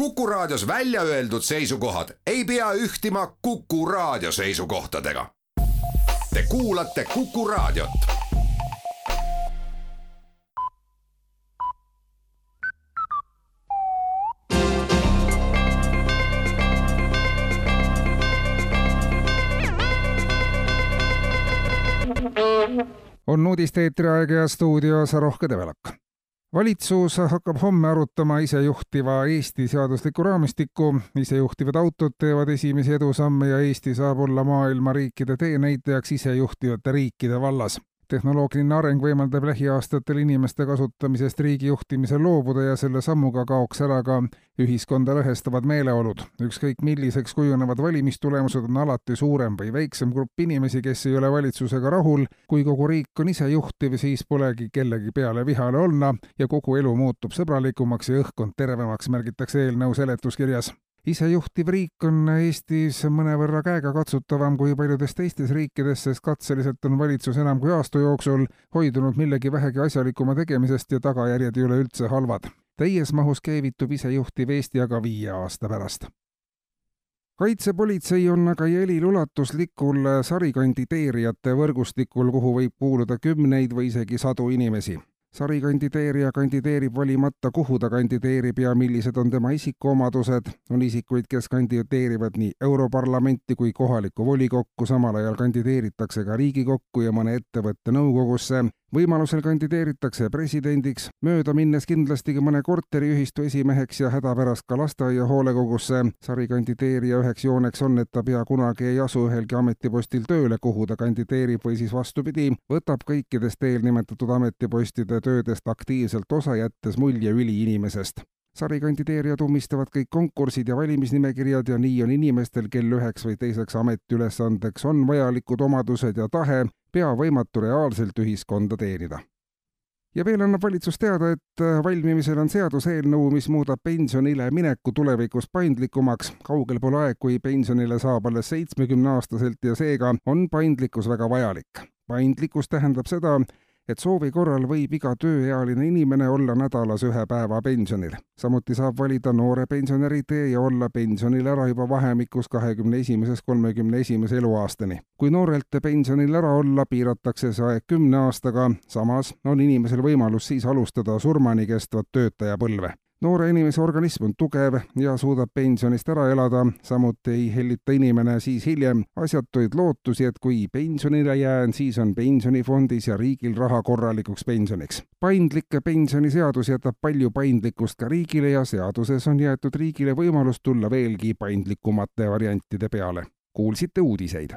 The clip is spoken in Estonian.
Kuku Raadios välja öeldud seisukohad ei pea ühtima Kuku Raadio seisukohtadega. Te kuulate Kuku Raadiot. on uudiste eetriaeg ja stuudios Rohke Develak. Valitsus hakkab homme arutama isejuhtiva Eesti seaduslikku raamistikku, isejuhtivad autod teevad esimesi edusamme ja Eesti saab olla maailma riikide teenäitajaks isejuhtivate riikide vallas tehnoloogiline areng võimaldab lähiaastatel inimeste kasutamisest riigi juhtimisel loobuda ja selle sammuga kaoks ära ka ühiskonda lõhestavad meeleolud. ükskõik milliseks kujunevad valimistulemused, on alati suurem või väiksem grupp inimesi, kes ei ole valitsusega rahul. kui kogu riik on isejuhtiv, siis polegi kellegi peale vihale olla ja kogu elu muutub sõbralikumaks ja õhkkond tervemaks, märgitakse eelnõu seletuskirjas isejuhtiv riik on Eestis mõnevõrra käegakatsutavam kui paljudes teistes riikides, sest katseliselt on valitsus enam kui aasta jooksul hoidunud millegi vähegi asjalikuma tegemisest ja tagajärjed ei ole üldse halvad. täies mahus käivitub isejuhtiv Eesti aga viie aasta pärast kaitsepolitsei on aga jälil ulatuslikul sarikandideerijate võrgustikul, kuhu võib kuuluda kümneid või isegi sadu inimesi sarikandideerija kandideerib valimata, kuhu ta kandideerib ja millised on tema isikuomadused. on isikuid, kes kandideerivad nii Europarlamenti kui kohalikku volikokku, samal ajal kandideeritakse ka Riigikokku ja mõne ettevõtte nõukogusse võimalusel kandideeritakse presidendiks, mööda minnes kindlasti ka mõne korteriühistu esimeheks ja hädapärast ka lasteaia hoolekogusse. sarikandideerija üheks jooneks on, et ta pea kunagi ei asu ühelgi ametipostil tööle, kuhu ta kandideerib või siis vastupidi, võtab kõikidest eelnimetatud ametipostide töödest aktiivselt osa, jättes mulje üliinimesest sarikandideerijad ummistavad kõik konkursid ja valimisnimekirjad ja nii on inimestel, kel üheks või teiseks ametiülesandeks on vajalikud omadused ja tahe, pea võimatu reaalselt ühiskonda teenida. ja veel annab valitsus teada, et valmimisel on seaduseelnõu, mis muudab pensionile mineku tulevikus paindlikumaks. kaugel pole aeg, kui pensionile saab alles seitsmekümneaastaselt ja seega on paindlikkus väga vajalik. paindlikkus tähendab seda, et soovi korral võib iga tööealine inimene olla nädalas ühe päeva pensionil. samuti saab valida noore pensionäri tee ja olla pensionil ära juba vahemikus kahekümne esimesest kolmekümne esimese eluaastani. kui noorelt pensionil ära olla, piiratakse see aeg kümne aastaga, samas on inimesel võimalus siis alustada surmani kestvat töötajapõlve noore inimese organism on tugev ja suudab pensionist ära elada, samuti ei hellita inimene siis hiljem asjatuid lootusi, et kui pensionile jään, siis on pensionifondis ja riigil raha korralikuks pensioniks. paindlik pensioniseadus jätab palju paindlikkust ka riigile ja seaduses on jäetud riigile võimalus tulla veelgi paindlikumate variantide peale. kuulsite uudiseid.